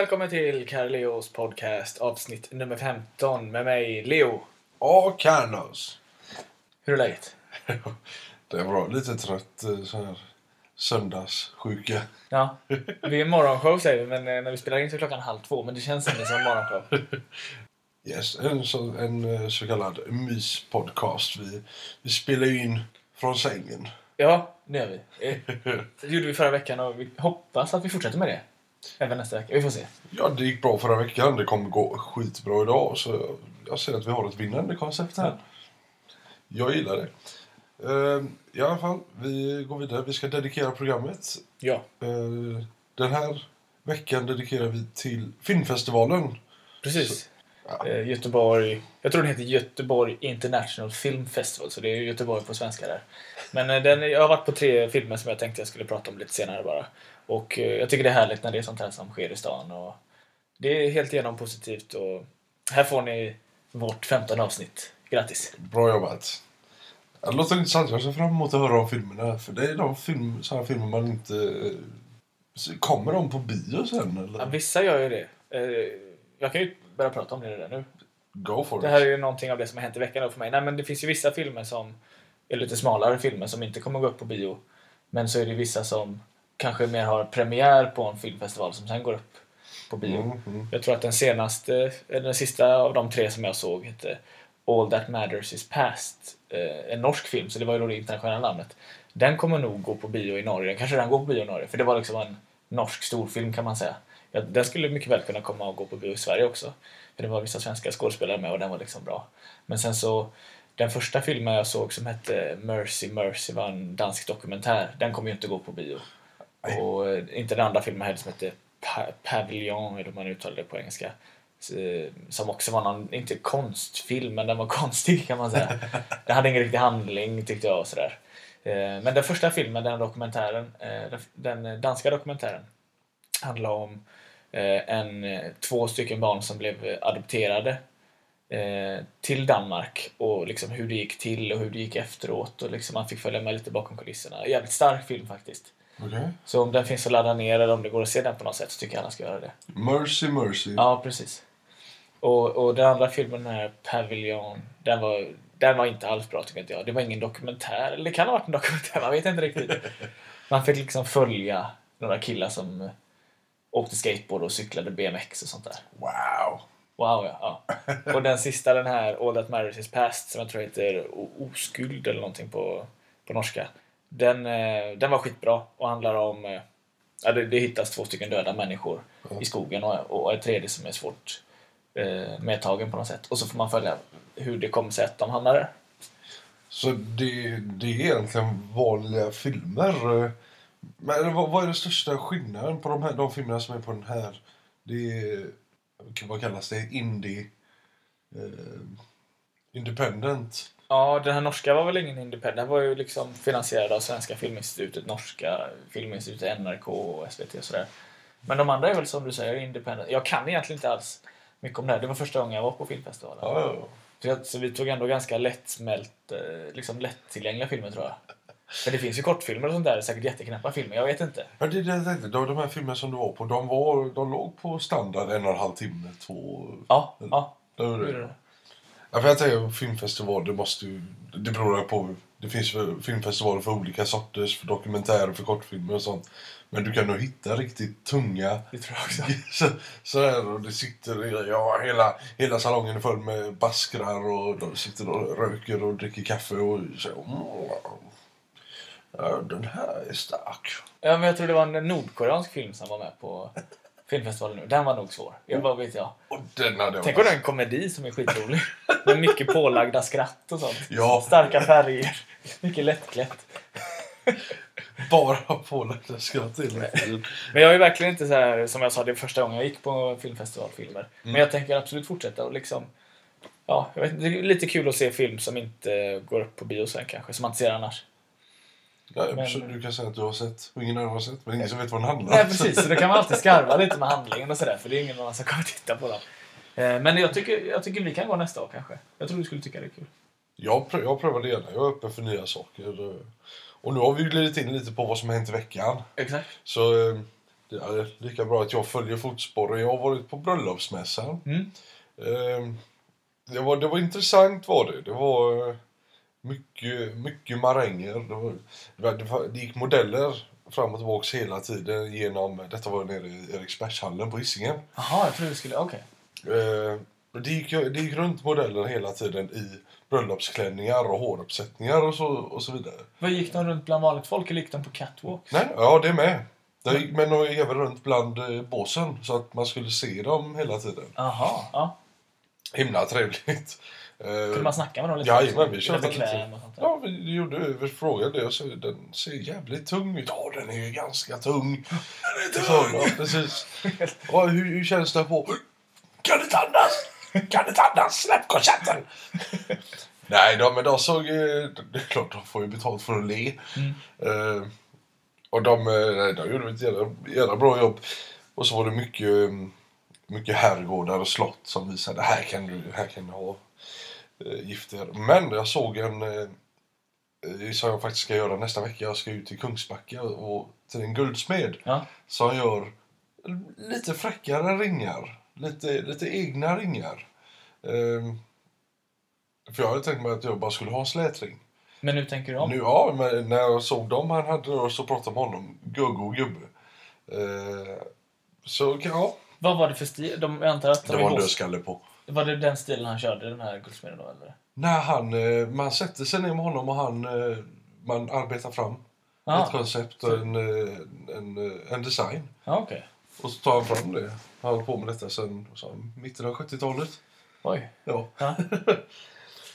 välkommen till Carleos podcast avsnitt nummer 15 med mig Leo. Och Carlos. Hur är läget? Det är bra. Lite trött eh, så här söndagssjuka. Ja, vi är morgonshow säger vi, men eh, när vi spelar in så är klockan halv två. Men det känns ändå som en morgonshow. Yes, en så, en eh, så kallad myspodcast. Vi, vi spelar ju in från sängen. Ja, det gör vi. Det gjorde vi förra veckan och vi hoppas att vi fortsätter med det. Även nästa vecka. Vi får se. Ja, det gick bra förra veckan. Det kommer gå skitbra idag. Så jag ser att vi har ett vinnande koncept här. Jag gillar det. Eh, I alla fall, vi går vidare. Vi ska dedikera programmet. Ja, Eh, Den här veckan dedikerar vi till filmfestivalen. precis. Ja. Eh, Göteborg. Jag tror den heter Göteborg International Film Festival, så det är Göteborg på svenska där. Men eh, den, jag har varit på tre filmer som jag tänkte jag skulle prata om lite senare bara. Och eh, jag tycker det är härligt när det är sånt här som sker i stan. Och det är helt igenom positivt och här får ni vårt 15 avsnitt. Grattis! Bra jobbat. Det låter intressant. Jag ser fram emot att höra om filmerna. För det är de film, sådana filmer man inte... eh, Kommer de på bio sen Ja, eller? vissa gör ju det. Eh, Jag kan ju börja prata om det redan nu. Go for Det it. här är ju någonting av det som har hänt i veckan då för mig. Nej, men det finns ju vissa filmer som är lite smalare filmer som inte kommer gå upp på bio. Men så är det vissa som kanske mer har premiär på en filmfestival som sen går upp på bio. Mm, mm. Jag tror att den senaste, eller den sista av de tre som jag såg hette All That Matters Is Past. Eh, En norsk film, så det var ju då det internationella namnet. Den kommer nog gå på bio i Norge. Den kanske redan går på bio i Norge, för det var liksom en norsk storfilm kan man säga. Ja, den skulle mycket väl kunna komma och gå på bio i Sverige också. För det var vissa svenska skådespelare med och den var liksom bra. Men sen så, den första filmen jag såg som hette Mercy Mercy var en dansk dokumentär. Den kommer ju inte gå på bio. Och eh, inte den andra filmen heller som hette pa- Pavilion, eller hur man uttalar det på engelska. Eh, Som också var någon, inte konstfilm, men den var konstig kan man säga. Den hade ingen riktig handling tyckte jag och sådär. Eh, Men den första filmen, den dokumentären, den- danska dokumentären, handlar om en, två stycken barn som blev adopterade till Danmark och liksom hur det gick till och hur det gick efteråt och liksom man fick följa med lite bakom kulisserna. Jävligt stark film faktiskt. Okej. Så om den finns att ladda ner eller om det går att se den på något sätt så tycker jag alla ska göra det. Mercy Mercy. Ja, precis. Och, och den andra filmen, den här Pavilion, den var, den var inte alls bra tycker inte jag. Det var ingen dokumentär, eller det kan ha varit en dokumentär, man vet inte riktigt. Man fick liksom följa några killar som åkte skateboard och cyklade BMX och sånt där. Wow. Wow, ja. ja. Och den sista, den här All That Matters Is Past, som jag tror heter Oskuld eller någonting på, på norska. Den, eh, den var skitbra och handlar om... eh, Ja, det, det hittas två stycken döda människor i skogen och, och ett tredje som är svårt eh, medtagen på något sätt. Och så får man följa hur det kommer sig att de hamnar där. Så det, det är egentligen vanliga filmer. Men vad, vad är den största skillnaden på de, här, de filmerna som är på den här? Det är, vad kallas det? Indie... Eh, independent. Ja, den här norska var väl ingen independent. Den var ju liksom finansierad av Svenska Filminstitutet, norska Filminstitutet, NRK och SVT och sådär. Men de andra är väl som du säger independent. Jag kan egentligen inte alls mycket om det här. Det var första gången jag var på filmfestivalen. Ja. Så, så vi tog ändå ganska lättsmält, eh, liksom lättillgängliga filmer tror jag. För det finns ju kortfilmer och sånt där, säkert jätteknappa filmer, jag vet inte. Ja, det det tänkte. De, här filmerna som du var på, de, var, de låg på standard en och en halv timme, två... Ja, ja. Det var det. Ja, för jag tänker filmfestival, det måste ju... Det beror på. Det finns filmfestivaler för olika sorters, för dokumentärer, för kortfilmer och sånt. Men du kan nog hitta riktigt tunga... Det tror jag också. Så, så här, och det sitter... Ja, hela, hela salongen är full med baskrar och de sitter och röker och dricker kaffe och så... Ja, den här är stark. Ja, men jag tror det var en nordkoreansk film som var med på filmfestivalen nu. Den var nog svår. Jag, vad vet jag. Och den hade jag Tänk om det är en komedi som är skitrolig. Med mycket pålagda skratt och sånt. Ja. Starka färger. Mycket lättklätt. bara pålagda skratt hela tiden. Men jag är verkligen inte så här, som jag sa, det första gången jag gick på filmfestivalfilmer. Men jag tänker absolut fortsätta och liksom... Ja, jag vet, det är lite kul att se film som inte går upp på bio sen kanske, som man inte ser annars. Ja, Men- du kan säga att du har sett och ingen annan har sett, men ingen som vet vad den handlar Nej om. precis, så då kan man alltid skarva lite med handlingen och sådär, för det är ingen annan som kommer titta på dem. Eh, Men jag tycker, jag tycker vi kan gå nästa år kanske. Jag tror du skulle tycka det är kul. Jag, prö- jag prövar det gärna. Jag är öppen för nya saker. Och nu har vi glidit in lite på vad som har hänt i veckan. Exakt. Så eh, Det är lika bra att jag följer fotspåren. Jag har varit på bröllopsmässan. Mm. Det var, det var intressant var det. Det var eh, mycket, mycket maränger. Det, var, det, var, det, gick modeller fram och tillbaka hela tiden genom, detta var nere i Eriksbergshallen på Hisingen. Jaha, jag trodde du skulle... Okej. Eh, det, gick, det gick runt modeller hela tiden i bröllopsklänningar och håruppsättningar och så, och så vidare. Vad gick de runt bland vanligt folk eller gick de på catwalks? Nej, ja det med. Det gick, men de gick även runt bland eh, båsen så att man skulle se dem hela tiden. Jaha, ja. Himla trevligt. Eh, Kunde man snacka med dem lite? Jajamän, vi körde lite. och. Ja, vi gjorde vi frågade och så den ser jävligt tung ut. Ja, den är ju ganska tung. Den är tung! Ja, precis. Ja, hur, hur känns det på? Kan du inte andas? Kan du inte andas? Släpp korsetten! Nej, de, men de såg... Det är klart, de får ju betalt för att le. Mm. Eh, och de, eh, de gjorde ett jävla, jävla bra jobb. Och så var det mycket, mycket herrgårdar och slott som visade här kan du, här kan du ha gifter. Men jag såg en eh, eh, som jag faktiskt ska göra nästa vecka. Jag ska ut till Kungsbacka och till en guldsmed Ja. som gör lite fräckare ringar. Lite, lite egna ringar. Ehm, för jag hade tänkt mig att jag bara skulle ha en slätring. Men nu tänker du om? Nu, ja, men när jag såg dem han hade och så pratade med honom, guggo gubbe. Eh, så ja, Vad var det för stil? De, jag antar att det de var en dödskalle på. Var det den stilen han körde, den här guldsmeden då eller? När han, eh, man sätter sig ner med honom och han, eh, man arbetar fram ett Ja, koncept och en, eh, en, en design. ja okej. Och så tar han fram det. Han har på med detta sa han, mitten av 70-talet. Oj. Ja.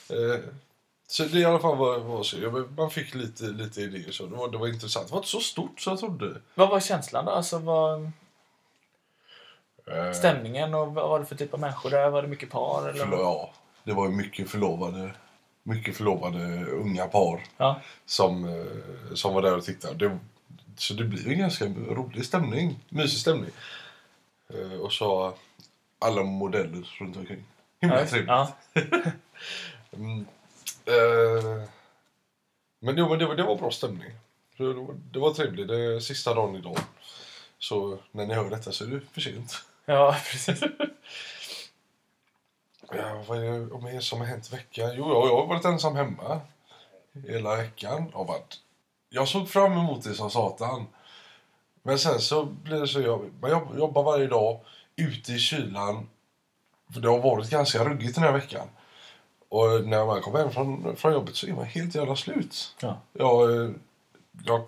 Eh, så det i alla fall var, var så. Man fick lite, lite idéer så. Det var, det var intressant. Det var inte så stort som jag trodde. Vad var känslan då? Alltså, vad... Eh, Stämningen och vad var det för typ av människor där? Var det mycket par? Eller? Förlo- ja, det var mycket förlovade, mycket förlovade unga par Ja. som, eh, som var där och tittade. Det, så det ju en ganska rolig stämning, mysig stämning. Eh, Och så alla modeller runt omkring. Himla Ja, trevligt. ja. Mm. Eh, men jo, men det, var, det var bra stämning. Det, det, var, trevligt. Det sista dagen idag. Så när ni hör detta så är det för sent. Ja, precis. Ja, vad är det mer som har hänt i veckan? Jo, jag, jag har varit ensam hemma hela veckan. Har varit, jag såg fram emot det som satan. Men sen så blir det så jag, man jobb- jobbar varje dag ute i kylan. För det har varit ganska ruggigt den här veckan. Och när man kommer hem från, från jobbet så är man helt jävla slut. Ja. Jag, eh, jag,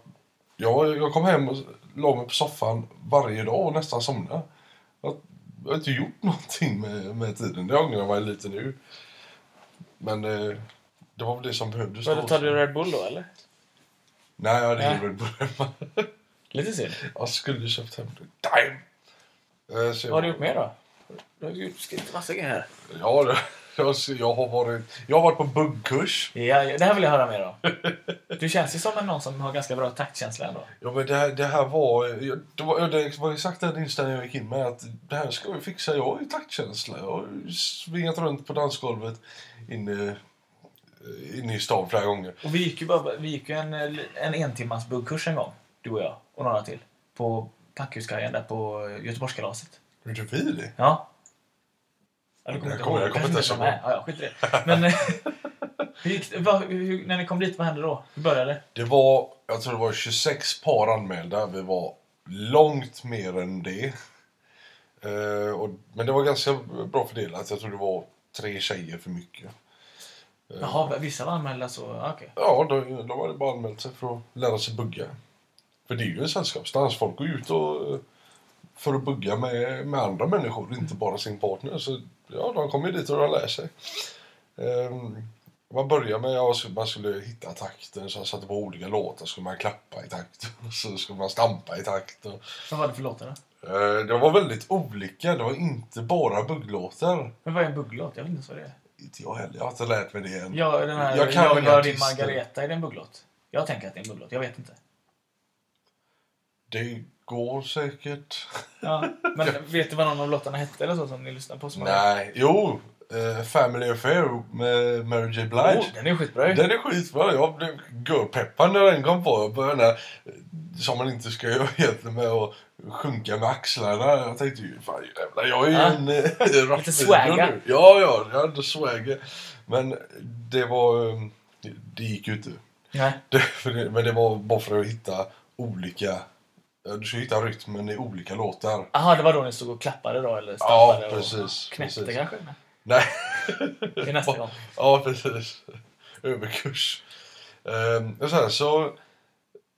jag, jag kom hem och la mig på soffan varje dag och nästan somnade. Jag, jag har inte gjort någonting med, med tiden. Det ångrar jag mig lite nu. Men eh, det var väl det som behövdes. Då. tar du Red Bull då eller? Nej, jag hade ingen Red Bull hemma. Lite synd. Jag skulle köpt hem det. Damn! Eh, så Vad har du gjort mer då? Du har ju skrivit massa grejer här. Ja, det, jag, jag, har varit, jag har varit på buggkurs. Ja, det här vill jag höra mer om. Du känns ju som en någon som har ganska bra taktkänsla ändå. Ja, men det, här- det här var... Det var, det var exakt den inställningen jag gick in med. Att det här ska vi fixa. Jag har ju taktkänsla. Jag har svingat runt på dansgolvet inne, inne i stan flera gånger. Och vi gick ju, bara, vi gick ju en, en entimmars buggkurs en gång, du och jag och några till. På Packhuskajen där på Göteborgskalaset. Gjorde vi det? Ja. Ja du kommer Jag kommer- ihåg. jag kommer inte ens med. Ja, skit i det. Men eh, hur gick? Vad- hur, när ni kom dit, vad hände då? Hur började det? Det var, jag tror det var 26 par anmälda. Vi var långt mer än det. Eh, och, men det var ganska bra fördelat. Jag tror det var tre tjejer för mycket. Jaha, vissa var anmälda så... ja, Okej. Ja, de, de hade bara anmält sig för att lära sig bugga. För det är ju en sällskapsdans. Folk går ut och, eh, för att bugga med, med andra människor, inte bara sin partner. Så ja, de kommer ju dit och de lär sig. Um, man börjar med att man skulle hitta takten, så man satte på olika låtar. Skulle man klappa i takt, och så skulle man stampa i takt. Och, Vad var det för låtar då? eh, det var väldigt olika. Det var inte bara bugglåtar. Men vad är en bugglåt? Jag vet inte vad det är. Inte jag heller. Jag har inte lärt mig det än. Ja, den här Jag kan jag din. Margareta, är det en bugglåt? Jag tänker att det är en bugglåt, jag vet inte. Det går säkert. Ja, men vet du vad någon av låtarna hette eller så som ni lyssnar på? Nej, jo. eh, Family Affair med Mary J. Blige. Oh, den är skitbra. Den är skitbra. Jag blev görpeppad när den kom på. Jag började som man inte ska göra egentligen med att sjunka med axlarna. Jag tänkte ju, fan jävlar, jag är ju Ja. en äh, Lite swagger. nu. Ja, ja, jag hade swagger. Men det var, eh, det gick ju inte. Nej. Det, men det var bara för att hitta olika, du ska hitta rytmen i olika låtar. Jaha, det var då ni stod och klappade då? Eller Ja, precis, Och knäppte precis. kanske? Nej. Till nästa gång. Ja, precis. Överkurs. Ehm, och sen så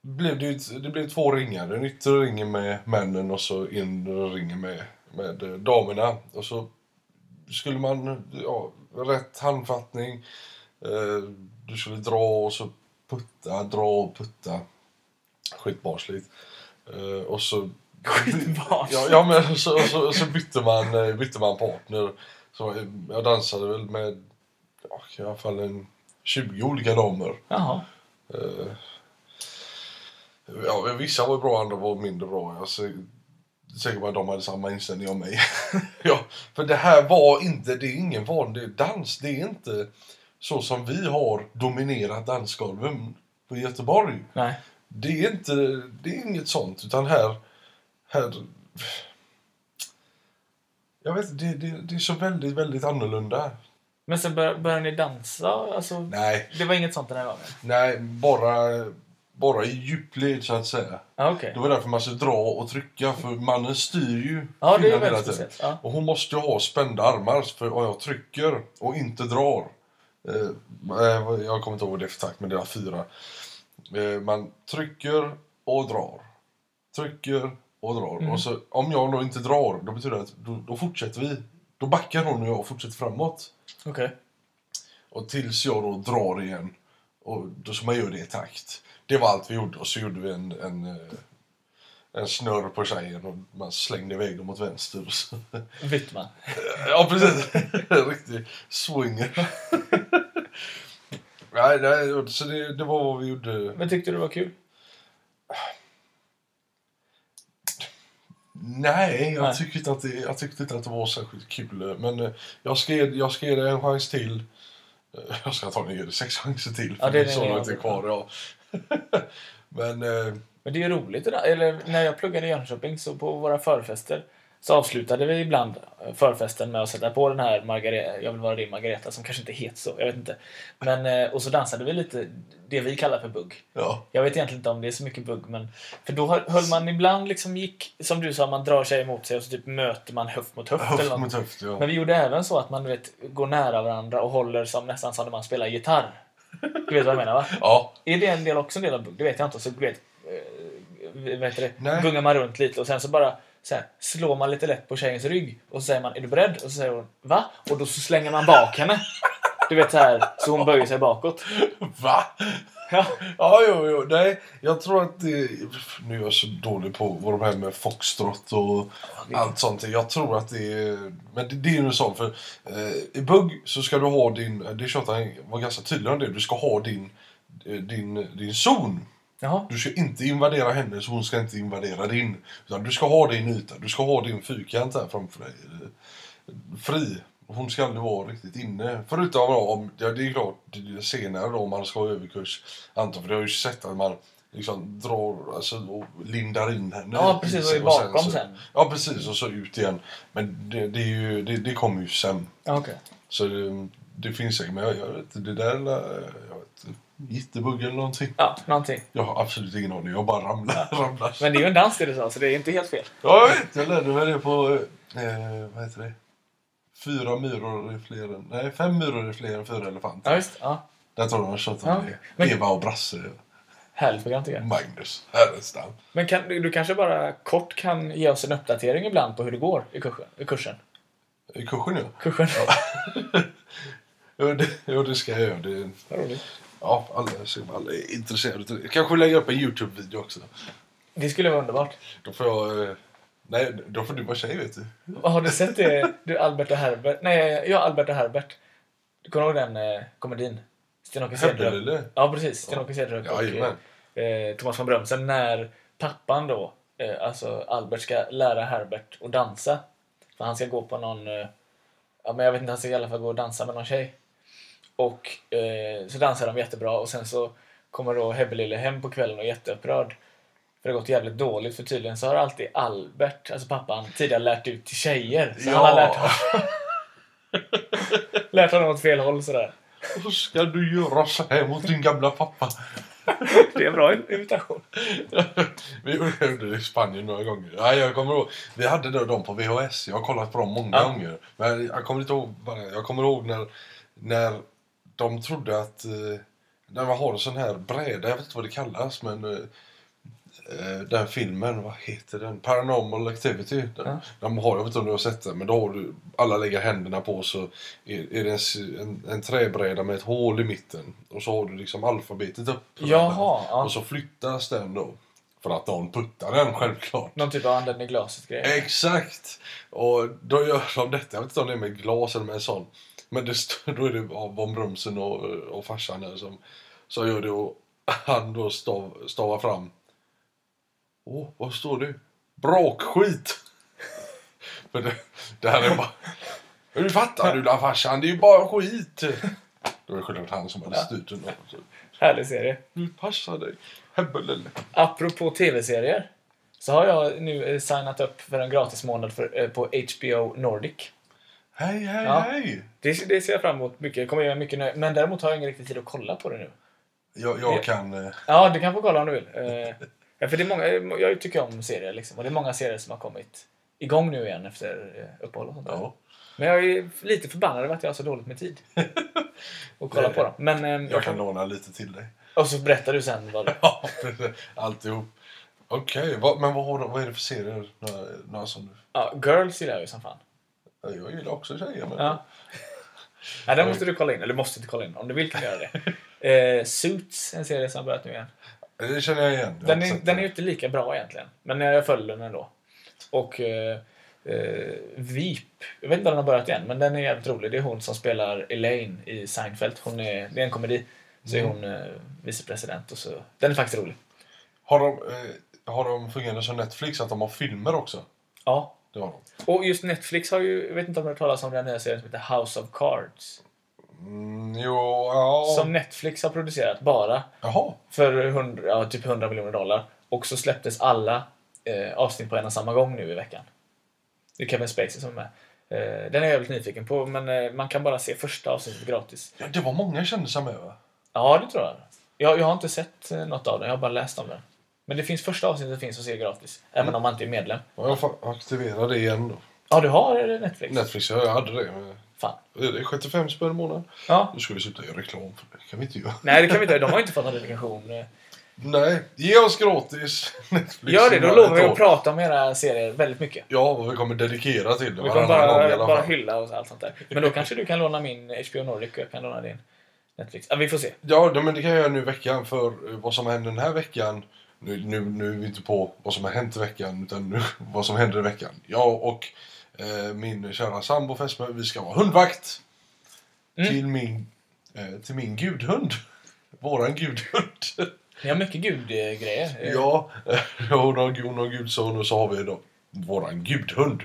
blev det, ju det blev två ringar. En yttre ring med männen och så inre ring med, med eh, damerna. Och så skulle man, ja, rätt handfattning. Eh, du skulle dra och så putta, dra och putta. Skitbarnsligt. Eh, och så Skitbarnsligt. Ja, ja men så, så, så bytte, man, eh, bytte man partner. Så eh, jag dansade väl med ja, i alla fall en 20 olika damer. Jaha. Eh, ja, vissa var bra, andra var mindre bra. Jag är säker på att de hade samma inställning om mig. ja, för det här var inte, det är ingen vanlig dans. Det är inte så som vi har dominerat dansgolven på Göteborg. Nej. Det är inte, det är inget sånt, utan här, här jag vet det, det, det är så väldigt, väldigt annorlunda. Men sen bör, började ni dansa? Alltså, Nej, det var inget sånt den här gången? nej, bara, bara i djupled så att säga. Ja, okej. Det var därför man ska dra och trycka, för mannen styr ju Ja, det är hela tiden. Ja. Och hon måste ju ha spända armar, för om jag trycker och inte drar. Eh, eh, jag kommer inte ihåg det för takt, men det är fyra. Eh, man trycker och drar. Trycker och drar. Mm. Och så, om jag då inte drar, då betyder det att då, då fortsätter vi. Då backar hon och jag och fortsätter framåt. Okej. Och tills jag då drar igen. Och då ska man göra det i takt. Det var allt vi gjorde. Och så gjorde vi en, en, eh, en snurr på tjejen och man slängde iväg dem åt vänster. Och så. Bytte man? Ja, precis. Riktig swinger. nej, nej, så det, det var vad vi gjorde. Men tyckte du det var kul? Nej, jag, Nej. Tyckte inte att det, jag tyckte inte att det var särskilt kul. Men eh, jag ska, ge- jag ska ge det en chans till. Eh, Jag ska antagligen ge det sex chanser till. För Ja, det det är så det långt jag- kvar. Ja. men eh, Men det är ju roligt det där. Eller när jag pluggade i Jönköping så på våra förfester så avslutade vi ibland eh, förfesten med att sätta på den här Margareta, jag vill vara din Margareta som kanske inte heter så, jag vet inte. Men, eh, och så dansade vi lite det vi kallar för bugg. ja, Jag vet egentligen inte om det är så mycket bugg men för då höll man ibland liksom gick, som du sa, man drar sig emot sig och så typ möter man höft mot höft. eller höft något. mot höft. Ja. Men vi gjorde även så att man vet, går nära varandra och håller som nästan som när man spelar gitarr. Du vet vad jag menar va? ja, Är det en del också en del av bugg? Det vet jag inte. Så du vet, eh, heter det? Gungar man runt lite och sen så bara så här, slår man lite lätt på tjejens rygg och så säger man är du beredd? Och så säger hon va? Och då så slänger man bak henne. Du vet så här, så hon böjer sig bakåt. Va? Ja. Ja, jo, jo. Nej, jag tror att det... Nu är jag så dålig på vad de här med foxtrot och det- allt sånt. Jag tror att det är... Men det, det är ju så för eh, i bugg så ska du ha din... Det tjatade han var ganska tydlig om det. Du ska ha din, eh, din, din zon. Jaha. Du ska inte invadera henne så hon ska inte invadera din. Utan du ska ha din yta. Du ska ha din fyrkant här framför dig. eh, Fri. Hon ska aldrig vara riktigt inne. Förutom om, ja, det är klart senare då om man ska ha överkurs. Anton, för jag har ju sett att man liksom drar alltså, och lindar in henne. Ja, precis. Och är bakom så, sen. Ja, precis. Och så ut igen. Men det, det, är ju, det, det kommer ju sen. Okej. Så det, det finns säkert. Men jag, jag vet inte, det där är... Jag vet, inte, Jittebugg eller någonting. Ja, någonting. Jag har absolut ingen aning. Jag bara ramlar. ramlar. Men det är ju en dans det du sa, så det är inte helt fel. Ja, jag vet. Jag lärde mig det på... Eh, vad heter det? Fyra myror är fler än... Nej, fem myror är fler än fyra elefanter. Ja, just ja. Där tror jag de Ja, om det. Men- Eva och Brasse. Härligt program tycker jag. Magnus. Härenstam. Men kan, du kanske bara kort kan ge oss en uppdatering ibland på hur det går i kursen? I kursen? I kursen, ja. kursen. Jo, det, jo, det ska jag göra. Det. Ja, alla, alla är intresserade. Kanske lägga upp en Youtube-video också. Det skulle vara underbart. Då får jag... eh, Nej, då får du vara tjej, vet du. Har du sett det? Du, Albert och Herbert. Nej, jag Albert och Herbert. Du kommer ihåg den eh, komedin? Sten-Åke. Hebbelille. Ja, precis. Sten-Åke Cederhök och Jajamän. eh, eh, Thomas von Brömsen. När pappan då, eh, alltså Albert, ska lära Herbert att dansa. För han ska gå på någon... Eh, ja, men jag vet inte, han ska i alla fall gå och dansa med någon tjej. Och eh, så dansar de jättebra och sen så kommer då Hebbelille hem på kvällen och är jätteupprörd. För det har gått jävligt dåligt för tydligen så har alltid Albert, alltså pappan, tidigare lärt ut till tjejer. Så Ja. han har lärt, lärt honom åt fel håll sådär. Hur ska du göra så här mot din gamla pappa? Det är en bra imitation. Vi gjorde det i Spanien några gånger. Ja, jag kommer ihåg, vi hade då dem på VHS. Jag har kollat på dem många Ja. gånger. Men jag kommer inte ihåg. Jag kommer ihåg när, när de trodde att... Eh, när man har en sån här bräda, jag vet inte vad det kallas, men... Eh, eh, den filmen, vad heter den? Paranormal Activity. Den, Ja. De har, jag vet inte om du har sett den, men då har du, alla lägger händerna på så är, är det en, en, en träbräda med ett hål i mitten. Och så har du liksom alfabetet upp. Jaha, ja. Och så flyttas den då. För att någon puttar den självklart. Någon typ av anden i glaset grej. Exakt! Och då gör de detta, jag vet inte om det är med glas eller med en sån. Men det står, då är det av Von Brumsen och, och farsan där som, som gör det och han då stav, stavar fram. Åh, vad står det? Brakskit! För det, det här är bara... Hur fattar du då farsan? Det är ju bara skit! Det var självklart han som hade styrt den. då. Härlig serie. Nu passar dig. Hebbelelle. Apropå tv-serier. Så har jag nu eh, signat upp för en gratis månad för, eh, på HBO Nordic. Hej, hej, Ja. hej! Det, det ser jag fram emot mycket. Jag kommer göra mycket nöjd. Men däremot har jag ingen riktig tid att kolla på det nu. Jag, jag kan... eh, Ja, du kan få kolla om du vill. Eh, ja, för det är många, jag tycker om serier liksom. Och det är många serier som har kommit igång nu igen efter eh, uppehåll och sånt. Ja. Men jag är lite förbannad över att jag har så dåligt med tid. att kolla på dem. Men, eh, Jag kan låna lite till dig. Och så berättar du sen vad det Ja, alltihop. Okej, vad- men vad, har du, vad är det för serier? Några, några som du... Ja, Girls gillar jag ju som fan. Ja, Jag gillar också tjejer. Men... Ja. Ja, den måste du kolla in. Eller måste inte kolla in. Om du vill kan du göra det. Eh, Suits, en serie som har börjat nu igen. Det känner jag igen. Jag Den är, sett den är ju inte lika bra egentligen. Men jag följer den ändå. Och eh, eh. Jag vet inte om den har börjat igen, men den är jävligt rolig. Det är hon som spelar Elaine i Seinfeld. Hon är, det är en komedi. Så är hon eh, vicepresident och så. Den är faktiskt rolig. Har de, eh, har de fungerande som Netflix, att de har filmer också? Ja. Det har de. Och just Netflix har ju, jag vet inte om du har hört talas om den nya serien som heter House of Cards. Mm, jo, ja. Som Netflix har producerat bara. Jaha. För 100, ja, typ 100 miljoner dollar. Och så släpptes alla eh, avsnitt på en och samma gång nu i veckan. Det är Kevin Spacey som är med. Eh, den är jag väldigt nyfiken på, men eh, man kan bara se första avsnittet gratis. Ja, det var många kändisar med va? Ja, det tror jag. Jag, jag har inte sett eh, något av den, jag har bara läst om den. Men det finns första avsnittet finns att se gratis, även om man inte är medlem. Ja, Jag får aktivera det igen då. Ja, du har Netflix? Netflix, ja, jag hade det. Men Fan. det är 75 spänn i månaden. Ja. Nu ska vi sluta göra reklam för det. kan vi inte göra. Nej, det kan vi inte. De har inte fått någon dedikation. eh. Nej, ge oss gratis Netflix. Gör det, då lovar vi att prata om era serier väldigt mycket. Ja, och vi kommer dedikera till det Vi kommer gång bara, bara hylla och allt sånt där. Men då kanske du kan låna min HBO Nordic och jag kan låna din Netflix. Ja, vi får se. Ja, men det kan jag göra nu i veckan för vad som händer den här veckan. Nu, nu, nu är vi inte på vad som har hänt i veckan utan nu, vad som händer i veckan. Jag och eh, min kära sambo fästmö, vi ska vara hundvakt. Mm. Till, min, eh, till min gudhund. Våran gudhund. Ni har mycket gudgrejer. Ja, hon har, hon har gudson och så har vi då våran gudhund.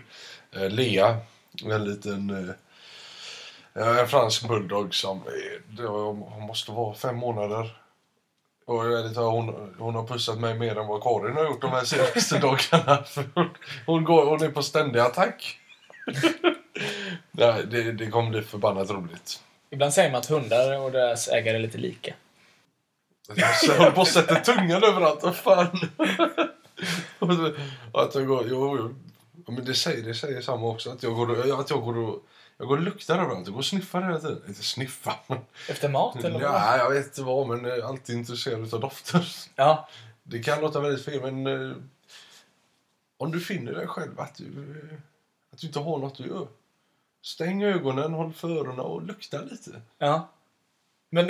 Eh, Lea. En liten eh, en fransk bulldog som hon måste vara fem månader. Och jag är lite, hon, hon har pussat mig mer än vad Karin har gjort de här senaste dagarna. Hon, går, hon är på ständig attack. Nej, det, det kommer bli förbannat roligt. Ibland säger man att hundar och deras ägare är lite lika. Jag håller på att sätta tungan överallt. Vad fan? Att jag går... Jo, jo. Men det säger, det säger samma också. Att jag går, att jag går och... Jag går och luktar överallt. Jag går och sniffar hela tiden. Inte sniffa. men- Efter mat eller vad? Ja, jag vet inte vad, men jag är alltid intresserad av dofter. Ja. Det kan låta väldigt fel, men... eh, Om du finner dig själv att du, eh, att du inte har något att göra. Stäng ögonen, håll för öronen och lukta lite. ja. Men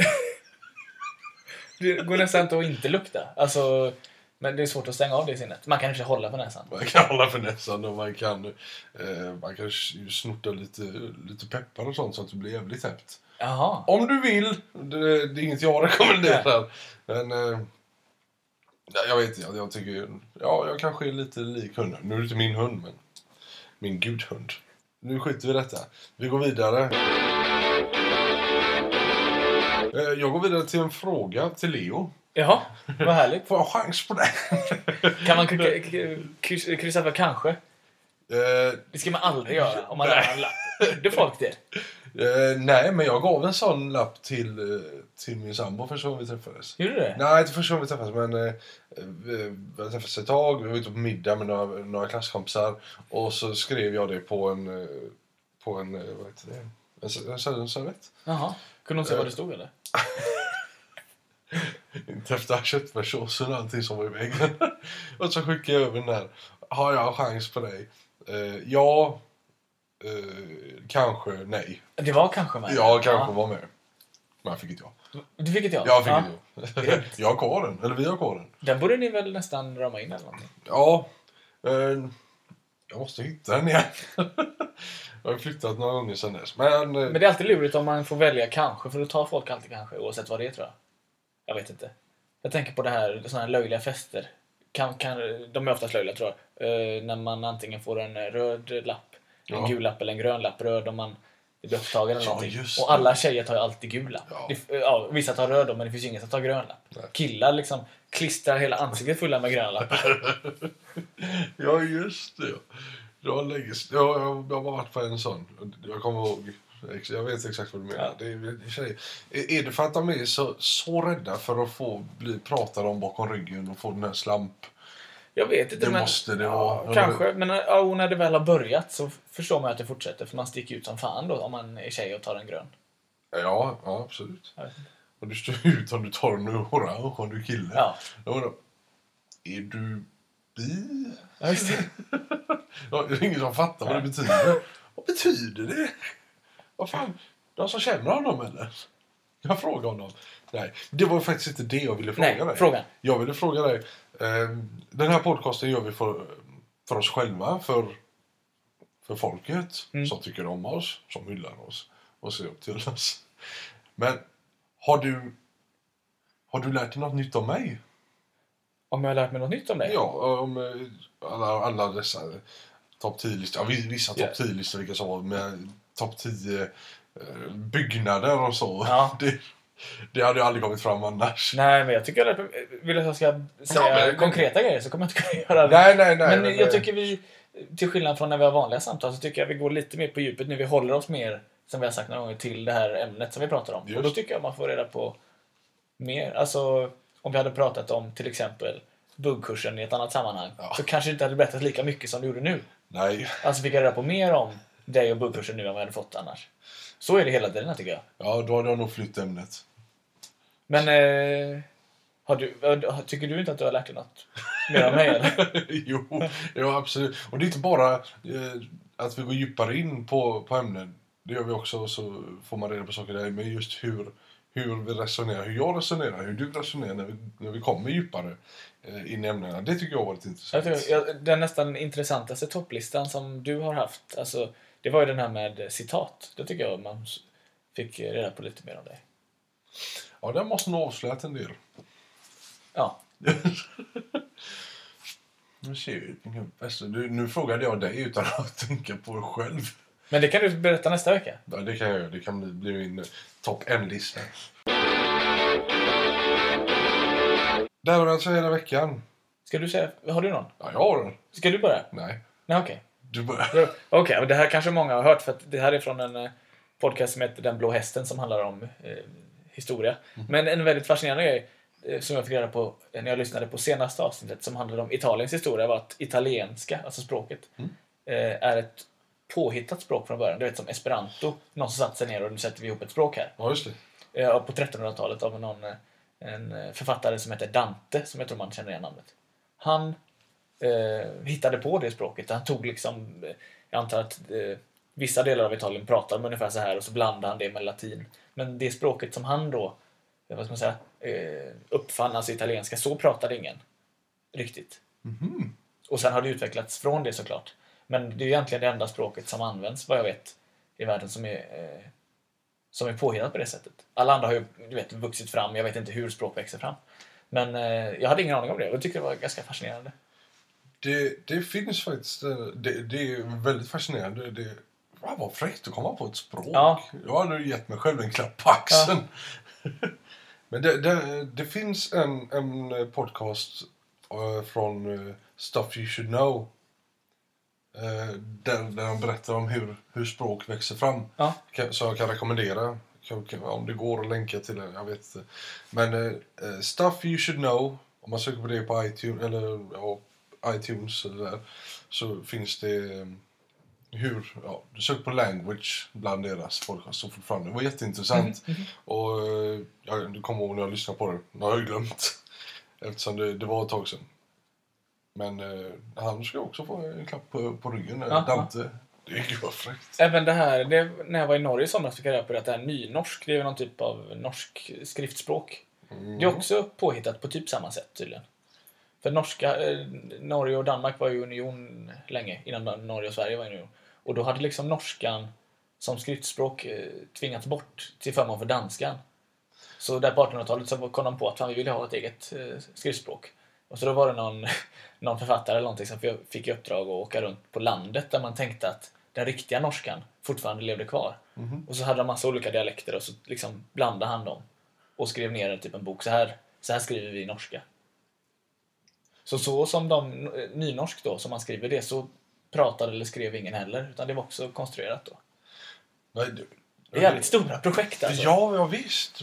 det går nästan inte att inte lukta. Alltså, men det är svårt att stänga av det sinnet. Man kan inte hålla på näsan. Man kan hålla för näsan och man kan, eh, man kan snorta lite, lite peppar och sånt så att det blir jävligt täppt. Jaha. Om du vill! Det, det är inget jag rekommenderar. Men eh, ja, jag vet inte, jag, jag tycker... Ja, jag kanske är lite lik hunden. Nu är det inte min hund, men min gudhund. Nu skiter vi i detta. Vi går vidare. Eh, Jag går vidare till en fråga till Leo. Jaha, vad härligt. Får jag chans på det? Kan man k- k- kryss- kryssa för kanske? Eh, Det ska man aldrig göra om man Nej. lämnar en lapp. Gjorde folk det? eh, nej, men jag gav en sån lapp till, eh, till min sambo första gången vi träffades. Gjorde du det? Nej, inte första gången vi träffades, men eh, vi vi har träffats ett tag. Vi var ute på middag med några, några klasskompisar. Och så skrev jag det på en, eh, på en, eh, vad heter det? En, se- en, se- en servett. Jaha. Kunde hon se vad det stod eller? Inte efter köttfärssåsen och allting som var i väggen. och så skickade jag över den där. Har jag chans på dig? Eh, ja. Eh, kanske nej. Det var kanske med? Jag kanske var med. Men jag fick inte jag. Du fick ett ja? Jag fick ja. inte jag. jag har kvar den. Eller vi har kvar den. Den borde ni väl nästan rama in eller någonting? Ja. Eh, jag måste hitta den igen. jag har flyttat några gånger sedan dess. Men, eh, Men det är alltid lurigt om man får välja kanske, för då tar folk alltid kanske oavsett vad det är tror jag. Jag vet inte. Jag tänker på det här, såna här löjliga fester. Kan, kan, de är oftast löjliga tror jag. Eh, när man antingen får en röd lapp, en Ja. gul lapp eller en grön lapp. Röd om man blir upptagen eller Ja, någonting. Och alla tjejer tar ju alltid gul lapp. Ja. Det, ja, vissa tar röd då, men det finns ju ingen som tar grön lapp. Nej. Killar liksom klistrar hela ansiktet fulla med gröna lappar. Ja, just det. Jag har, länge, jag, jag, jag har varit på en sån. Jag kommer ihåg. Jag vet exakt vad du menar. Ja. Det är, är, är det för att de är så, så rädda för att få bli pratade om bakom ryggen och få den här slamp? Jag vet inte. Det men, måste det ja, vara. Kanske, men ja, när det väl har börjat så förstår man att det fortsätter. För man sticker ut som fan då om man är tjej och tar en grön. Ja, ja absolut. Och du står ut om du tar en orange om du är kille. Ja, undrar, är du bi? ja just det. Det är ingen som fattar vad det betyder. Vad betyder det? Vad fan? De som känner honom eller? Jag frågar honom. Nej, det var faktiskt inte det jag ville fråga Nej, dig. fråga. Jag ville fråga dig. Eh, den här podcasten gör vi för, för oss själva, för, för folket Mm. som tycker om oss, som hyllar oss och ser upp till oss. Men har du, har du lärt dig något nytt om mig? Om jag har lärt mig något nytt om dig? Ja, om eh, alla, alla dessa topp 10-listor. Ja, vi- vissa topp 10-listor vilka som var med topp 10 eh, byggnader och så. Ja. Det, det hade ju aldrig kommit fram annars. Nej, men jag tycker mig... Vill du att jag ska säga Ja, men- konkreta grejer så kommer jag inte kunna göra det. Nej, nej, nej. men jag tycker vi, till skillnad från när vi har vanliga samtal, så tycker jag vi går lite mer på djupet nu. Vi håller oss mer, som vi har sagt några gånger, till det här ämnet som vi pratar om. Just. Och då tycker jag man får reda på mer. Alltså, om vi hade pratat om till exempel buggkursen i ett annat sammanhang Ja. så kanske det inte hade berättat lika mycket som du gjorde nu. Nej. Alltså fick jag reda på mer om dig och buggkursen nu än vad jag hade fått annars. Så är det hela tiden tycker jag. Ja, då hade jag nog flytt ämnet. Men eh, har du, tycker du inte att du har lärt dig något mer om mig eller? jo, ja, absolut. Och det är inte bara eh, att vi går djupare in på, på ämnen. Det gör vi också, så får man reda på saker där. Men just hur, hur vi resonerar, hur jag resonerar, hur du resonerar när vi, när vi kommer djupare eh, in i ämnena. Det tycker jag har varit Jag intressant. tror, jag, den nästan intressantaste topplistan som du har haft, alltså, det var ju den här med citat. Det tycker jag man fick reda på lite mer om dig. Ja, den måste nog avslöjat en del. Ja, Nu ser vi. Alltså, nu, nu frågade jag dig utan att tänka på det själv. men det kan du berätta nästa vecka. Ja, det kan jag göra. Det kan bli, bli min topp en-lista. Där har vi alltså hela veckan. Ska du säga, har du någon? Ja, jag har den. Ska du börja? Nej, Nej, okej. du Okej, och det här kanske många har hört för att det här är från en eh, podcast som heter Den blå hästen som handlar om eh, historia. Men en väldigt fascinerande grej eh, som jag fick reda på eh, när jag lyssnade på senaste avsnittet som handlade om Italiens historia var att italienska, alltså språket, eh, är ett påhittat språk från början. Du vet som esperanto. Någon som satt sig ner och nu sätter vi ihop ett språk här. Ja, just det. På 1300-talet av någon, en författare som heter Dante, som jag tror man känner igen namnet. Han eh, hittade på det språket. Han tog liksom, eh, jag antar att eh, vissa delar av Italien pratar med ungefär så här och så blandade han det med latin. Men det språket som han då, eh, vad ska man säga, eh, uppfann, alltså italienska, så pratade ingen riktigt. Mhm. Och sen har det utvecklats från det såklart. Men det är egentligen det enda språket som används, vad jag vet, i världen som är, eh, som är påhittat på det sättet. Alla andra har ju du vet, vuxit fram, jag vet inte hur språk växer fram. Men eh, jag hade ingen aning om det och tyckte det var ganska fascinerande. Det, det finns faktiskt... eh, Det, det är väldigt fascinerande. Det, wow, vad fräckt att komma på ett språk. Ja. Jag hade gett mig själv en klapp på axeln. Men det, det, det finns en, en podcast eh, från eh, Stuff You Should Know. där, där de berättar om hur, hur språk växer fram. Ja. Kan, så jag kan rekommendera. Kan, kan, om det går att länka till den, jag vet inte. Men Stuff You Should Know, om man söker på det på iTunes, eller, ja, iTunes eller där, så finns det eh, hur, ja, du söker på language bland deras podcast så fortfarande. Det var jätteintressant. Och eh, du kommer ihåg när jag lyssnade på det. Nu har jag glömt. Eftersom det, det var ett tag sedan. Men eh, han ska också få en klapp på, på ryggen. eh, Ja, Dante. Det är ju vad fräckt. Även det här, det, när jag var i Norge i somras fick jag reda på att det här nynorsk, det är någon typ av norsk skriftspråk. Mm. Det är också påhittat på typ samma sätt tydligen. För norska, eh, Norge och Danmark var ju union länge, innan Norge och Sverige var union. Och då hade liksom norskan som skriftspråk eh, tvingats bort till förmån för danskan. Så där på 1800-talet så kom de på att fan, vi vill ha ett eget eh, skriftspråk. Och så då var det någon, någon författare eller någonting som fick- i uppdrag att åka runt på landet där man tänkte att den riktiga norskan fortfarande levde kvar. Mhm. Och så hade de massa olika dialekter och så liksom blandade han dem och skrev ner en typ en bok. Så här, så här skriver vi norska. Så så som de, eh, nynorsk då, som man skriver det, så pratade eller skrev ingen heller. Utan det var också konstruerat då. Nej, det, Det är jävligt stora projekt alltså. Ja, ja visst.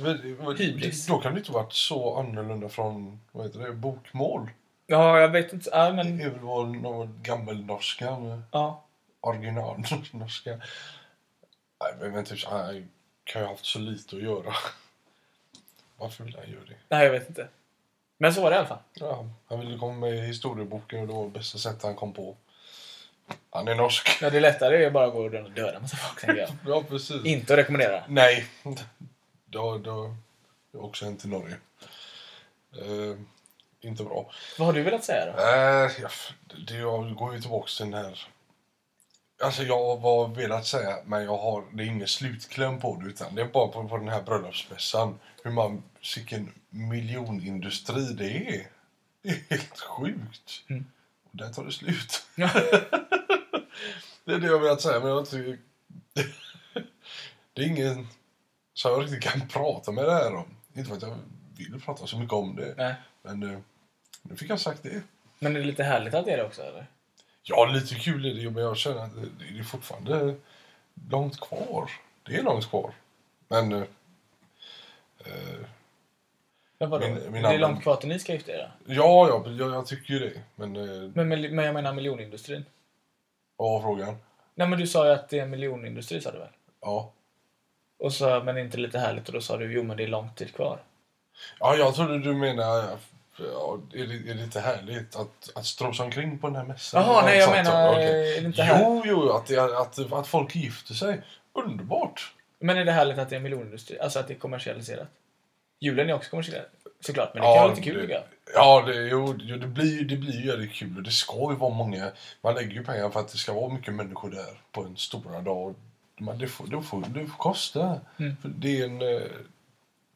Hybris. Då kan det inte varit så annorlunda från vad heter det, bokmål. Ja, jag vet inte. Det men, är väl vår någon gammelnorska, ja. originalnorska. Nej, men typ, han kan ju ha haft så lite att göra. Varför vill han göra det? Nej, jag vet inte. Men så var det i alla fall. Ja, han ville komma med i historieboken och det var det bästa sättet han kom på. Han är norsk. Ja, det är lättare att bara gå runt och döda en massa folk, tänker jag. Ja, precis. Inte att rekommendera. Nej, det har, det har också hänt i Norge. Eh, inte bra. Vad har du velat säga då? Eh, ja, det jag går ju tillbaka till den här... Alltså jag har velat säga, men jag har, det är ingen slutkläm på det. Utan det är bara på, på den här bröllopsmässan. Hur man, vilken miljonindustri det är. Det är helt sjukt. Mm. Och där tar det slut. det är det jag velat säga, men jag inte... det är ingen som jag riktigt kan prata med det här om. Inte för att jag vill prata så mycket om det. Nej. Men eh, nu fick jag sagt det. Men är det lite härligt att det är det också, eller? Ja, lite kul är det men jag känner att det det är fortfarande långt kvar. Det är långt kvar. Men... eh, eh, Men vadå? Min- min det är långt kvar till ni ska gifta er? ja, ja, jag, jag tycker ju det. Men eh, Men, men men jag menar miljonindustrin. vad var frågan? Nej, men du sa ju att det är en miljonindustri, sa du väl? Ja. Och så, men inte lite härligt och då sa du jo men det är lång tid kvar. ja, jag trodde du menar... Ja, är, det, är det inte härligt att, att strosa omkring på den här mässan? Jaha, nej jag Sånt, menar, okej. är det inte här... Jo, jo, att, det, att, att folk gifter sig. Underbart! Men är det härligt att det är en miljonindustri? Alltså att det är kommersialiserat? Julen är också kommersialiserad, såklart. Men det kan vara lite kul tycker jag. Ja, det, jo, det blir ju det blir ju jävligt kul. Och det ska ju vara många. Man lägger ju pengar för att det ska vara mycket människor där på en stora dag. Men det får, det får, det får kosta. Mm. Det är en, eh,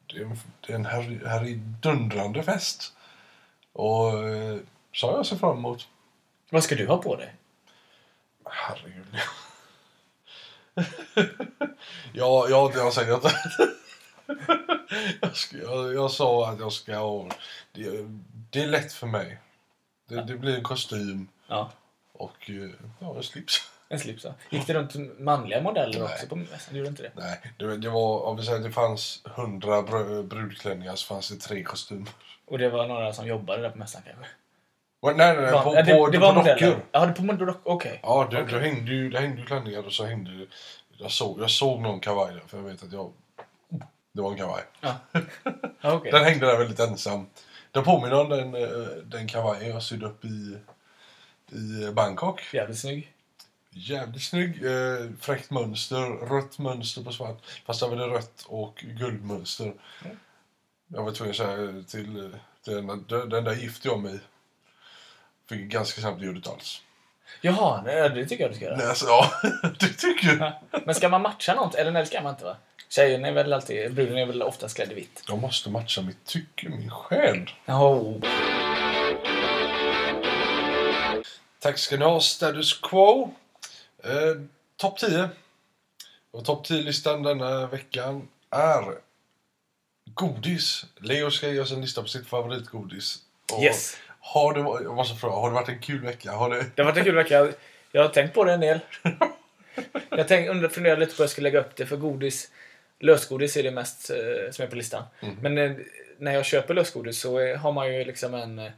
det är en, det är en herr, herridundrande fest. Och eh, så har jag ser fram emot. Vad ska du ha på dig? Herregud. ja, ja, det har jag säkert. jag, ska, jag, jag sa att jag ska ha... Det, det är lätt för mig. Det, det blir en kostym Ja, och eh, ja, en slips. en slips då. Gick det runt manliga modeller Nej. också på mässan? Du gjorde inte det? Nej, det, det var... Om vi säger att det fanns hundra br- brudklänningar så fanns det tre kostymer. Och det var några som jobbade där på mässan kanske? Nej, nej, nej. På, ja, det, på, det på var dockor. modeller? Ja, det på modeller. Okej. Ja, det, det, hängde ju, det klänningar och så hängde det- jag såg, jag såg någon kavaj där för jag vet att jag... Det var en kavaj. Ja. Okej. Den hängde där väldigt ensam. Den påminner om den, eh, den kavajen jag sydde upp i, i Bangkok. Jävligt snygg. Jävligt snygg. Eh, fräckt mönster. Rött mönster på svart. Fast var det rött och guldmönster. Mm. Jag var tvungen att säga till, eh, till den, den, där gifte jag mig. Fick ganska snabbt ljudet alls. Jaha, det, det tycker jag du ska göra. Nej, alltså, ja, du tycker? Ja. Men ska man matcha något? Eller nej, det ska man inte va? Tjejen är väl alltid, bruden är väl oftast klädd i vitt. Jag måste matcha mitt tycke, min själ. Oh. Tack ska ni ha, Status Quo. Eh, topp 10. Och topp 10-listan denna veckan är Godis. Leo ska ge oss en lista på sitt favoritgodis. Och Yes. Har det, jag måste fråga, har det varit en kul vecka? Har det... Det har varit en kul vecka. Jag har tänkt på det en del. Jag tänk, funderar lite på hur jag ska lägga upp det för godis. Lösgodis är det mest eh, som är på listan. Mm. Men eh, när jag köper lösgodis så eh, har man ju liksom en, eh,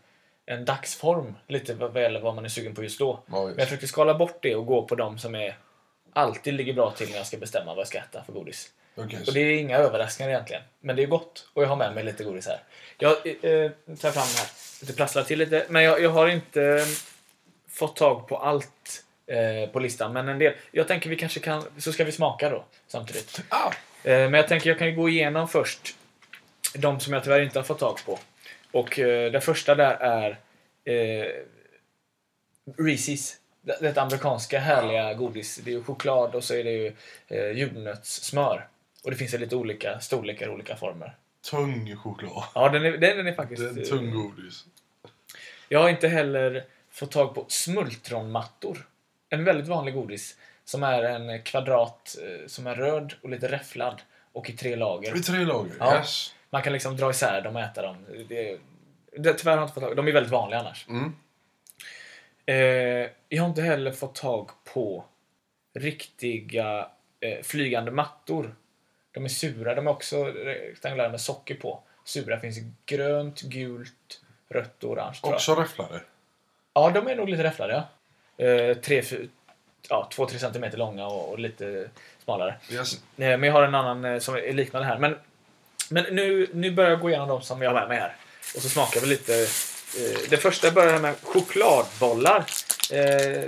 en dagsform lite vad vad gäller vad man är sugen på just då. Ja, Men jag försöker skala bort det och gå på de som är alltid ligger bra till när jag ska bestämma vad jag ska äta för godis. Okej, Och det är inga överraskningar egentligen. Men det är gott. Och jag har med mig lite godis här. Jag eh, tar fram den här. Det prasslar till lite. Men jag, jag har inte eh, fått tag på allt eh, på listan. Men en del. Jag tänker vi kanske kan... Så ska vi smaka då samtidigt. Ah, Eh, men jag tänker jag kan gå igenom först de som jag tyvärr inte har fått tag på. Och eh, den första där är eh, Reese's. Det amerikanska härliga godis. Det är ju choklad och så är det ju eh, jordnötssmör. Och det finns ju lite olika storlekar och olika former. tung choklad. Ja, den är, den, den är faktiskt... Det är en eh, tung godis. Jag har inte heller fått tag på smultronmattor. En väldigt vanlig godis. Som är en kvadrat eh, som är röd och lite räfflad. Och i tre lager. I tre lager? Ja. Yes. Man kan liksom dra isär dem och äta dem. Det, det, tyvärr har jag inte fått tag De är väldigt vanliga annars. Mm. Eh, jag har inte heller fått tag på riktiga eh, flygande mattor. De är sura. De är också rektangulära med socker på. Sura finns i grönt, gult, rött och orange. Också räfflare. Ja, de är nog lite räfflade. Ja. Eh, tre, ja, 2-3 centimeter långa och, och lite smalare. Yes. Eh, Men jag har en annan eh, som är liknande här. Men, men nu, nu börjar jag gå igenom de som jag har med mig här. Och så smakar vi lite. Eh, det första börjar med chokladbollar. Eh,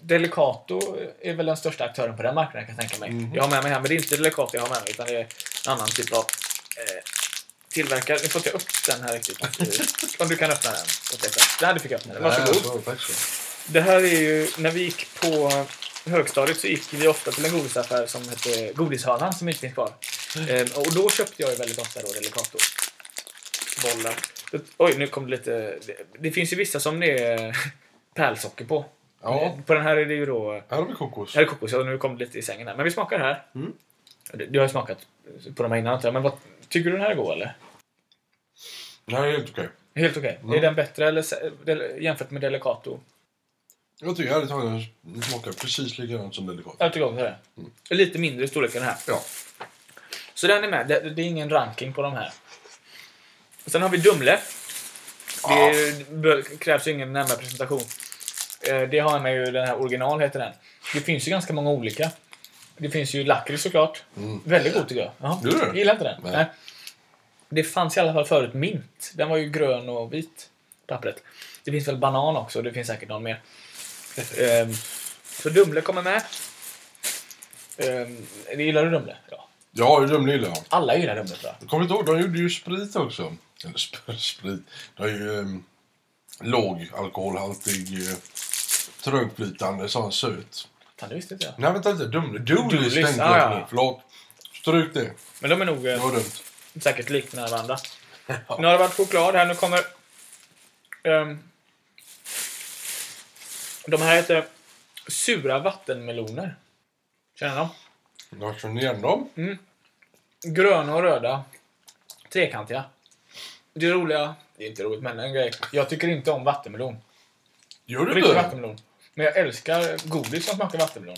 Delicato är väl den största aktören på den marknaden kan jag tänka mig. Mhm. Jag har med mig här, men det är inte Delicato jag har med mig utan det är en annan typ av eh, tillverkare. Nu får jag upp den här riktigt. Om du kan öppna den. Där, du fick öppna den. Varsågod. Ja. Det här är ju, när vi gick på högstadiet så gick vi ofta till en godisaffär som hette Godishörnan som inte finns kvar. Ehm, och då köpte jag ju väldigt ofta då Delicato. Bollar. Oj, nu kom det lite... Det, det finns ju vissa som det är pärlsocker på. Ja, På den här är det ju då... här har vi kokos. Här är kokos, och nu kom det lite i sängen här. Men vi smakar här. Mm. Du, du har ju smakat på de här innan antar jag. Men vad, tycker du den här är god eller? Det här är helt okej. Helt okej. Mm. Är den bättre eller, jämfört med Delicato? Jag tycker ärligt talat den smakar precis likadant som delikat. Jag tycker också det. Lite mindre i storlek än den här. Ja. Så den är med. Det, det är ingen ranking på de här. Sen har vi Dumle. Det bör- krävs ju ingen närmare presentation. Eh, Det har med ju den här original heter den. Det finns ju ganska många olika. Det finns ju lakrits såklart. Mm. Väldigt god tycker jag. Jaha. Du det? Gillar inte den? Nej. Nej. Det fanns i alla fall förut mint. Den var ju grön och vit. Pappret. Det finns väl banan också. Det finns säkert någon mer. Ehm, så Dumle kommer med. Um, gillar du Dumle? Ja. Ja, de gillar jag. Alla gillar Dumle tror jag. Jag kommer inte ihåg, de gjorde ju sprit också. Eller sp- sprit. De är ju um, låg alkoholhaltig, uh, trögflytande, sån söt. Fan, det visste inte jag. Nej, vänta lite. Dumle. Doolies, tänkte ah, jag ja. på. Förlåt. Stryk det. Men de är nog Det eh, var dumt. säkert liknande varandra. Nu har det varit choklad här. Nu kommer... ehm, de här heter sura vattenmeloner. Känner dem? Jag känner igen dem. Gröna och röda. Trekantiga. Det är roliga... Det är inte roligt, men en grej. Jag tycker inte om vattenmelon. Gör du Riktig inte? vattenmelon. Men jag älskar godis som smakar vattenmelon.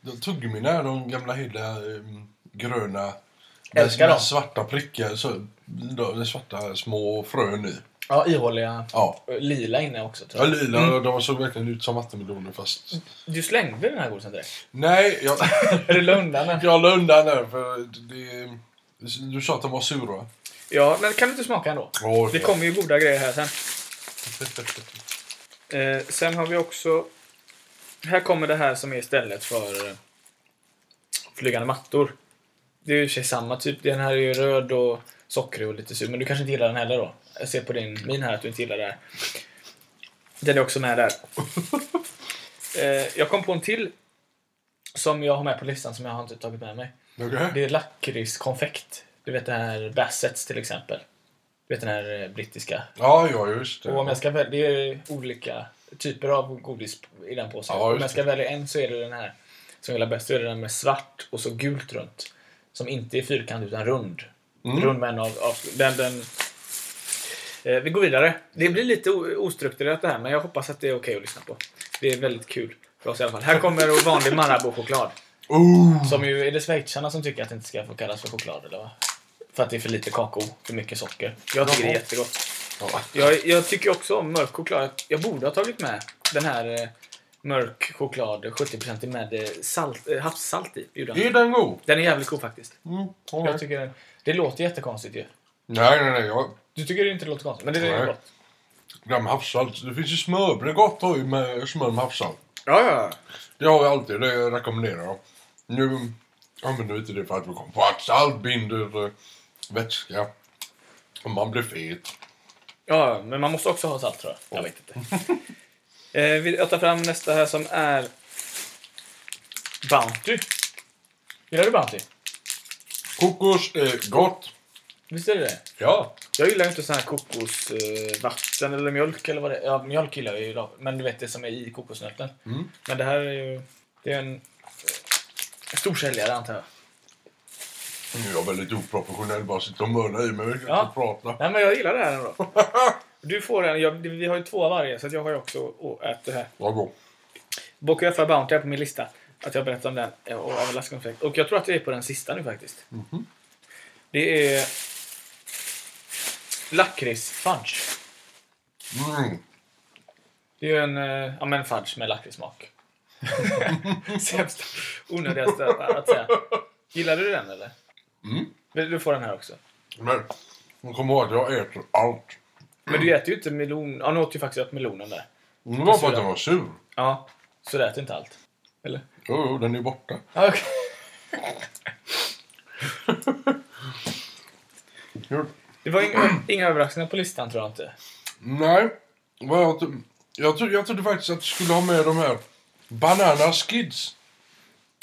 De Tuggummin är de gamla hela um, gröna Älskar med dem. svarta prickar, så, de, svarta små frön i. Ja, ihåliga. Ja. Lila inne också tror Ja, jag. lila, de såg verkligen ut som vattenmeloner fast... Du slängde den här godisen direkt. Nej, jag, Är du la undan den? jag la undan där för det... Du sa att de var sura. Ja, men kan du inte smaka ändå? Åh, Det kommer ju goda grejer här sen. Eh, sen har vi också... Här kommer det här som är istället för eh, flygande mattor. Det är ju i och för sig samma typ. Den här är ju röd och sockrig och lite sur. Men du kanske inte gillar den heller då? Jag ser på din min här att du inte gillar det här. Den är också med där. eh, jag kom på en till som jag har med på listan som jag har inte tagit med mig. Okej. Det är lakritskonfekt. Du vet den här Bassets till exempel. Du vet den här eh, brittiska. Ja, ja, just det. Och om jag ska välja, det är olika typer av godis i den påsen. Ja, om jag ska välja en så är det den här som jag gillar bäst. Så är det den med svart och så gult runt. Som inte är fyrkant utan rund. Mm. Rund med en av, av den, den, eh, Vi går vidare. Det blir lite ostrukturerat det här, men jag hoppas att det är okej att lyssna på. Det är väldigt kul för oss i alla fall. Här kommer vanlig Marabou-choklad. Oh. Som ju, är det schweizarna som tycker att det inte ska få kallas för choklad, eller va? För att det är för lite kakao, för mycket socker. Jag tycker det är jättegott. Ja. Jag, jag tycker också om mörk choklad. Jag borde ha tagit med den här eh, mörk choklad 70% med eh, salt, eh, havssalt i. Är den god? Den är jävligt god faktiskt. Mm. Jag tycker den, det låter jättekonstigt ju. Nej, nej, nej. Jag, Du tycker inte det låter konstigt, men det är Nej. gott. det här med havssalt. Det finns ju smör. Det är gott att ha i med smör med havssalt. Ja, ja. Det har jag alltid. Det rekommenderar jag. Nu använder vi inte det för att vi kom på att salt binder eh, vätska. Och man blir fet. Ja, men man måste också ha salt tror jag. Jag vet inte. eh, vi- jag tar fram nästa här som är Bounty. Gillar du Bounty? Kokos är gott. Visst är det det? Ja. Jag gillar ju inte sån här kokosvatten eh, eller mjölk eller vad det är. Ja, mjölk gillar jag ju då, men du vet det som är i kokosnöten. Mm. Men det här är ju... Det är en eh, stor säljare antar jag. Nu är jag väldigt oprofessionell. Bara sitter och mörnar i mig. Kan Ja. Nej men jag gillar det här ändå. Du får en, jag, vi har ju två av varje så att jag har ju också ätit det här. Vad god. Bocca Bounty är på min lista. Att jag berättar om den eh, och överraskningseffekt. Och jag tror att det är på den sista nu faktiskt. Mhm. Det är lakritsfudge. Mm. Det är ju en eh, ja, men fudge med lakritssmak. Sämsta, onödigaste att säga. Gillar du den eller? Mm. Du får den här också. Men kommer ihåg att jag äter allt. Men du äter ju inte melon. Ja, nu åt ju faktiskt upp melonen där. Det var för att den var sur. Ja, så du äter inte allt. Eller? Jo, jo, den är borta. Jo. Det var inga, inga överraskningar på listan tror jag inte. Nej. Jag, jag, trodde, jag trodde faktiskt att du skulle ha med de här Banana Skids.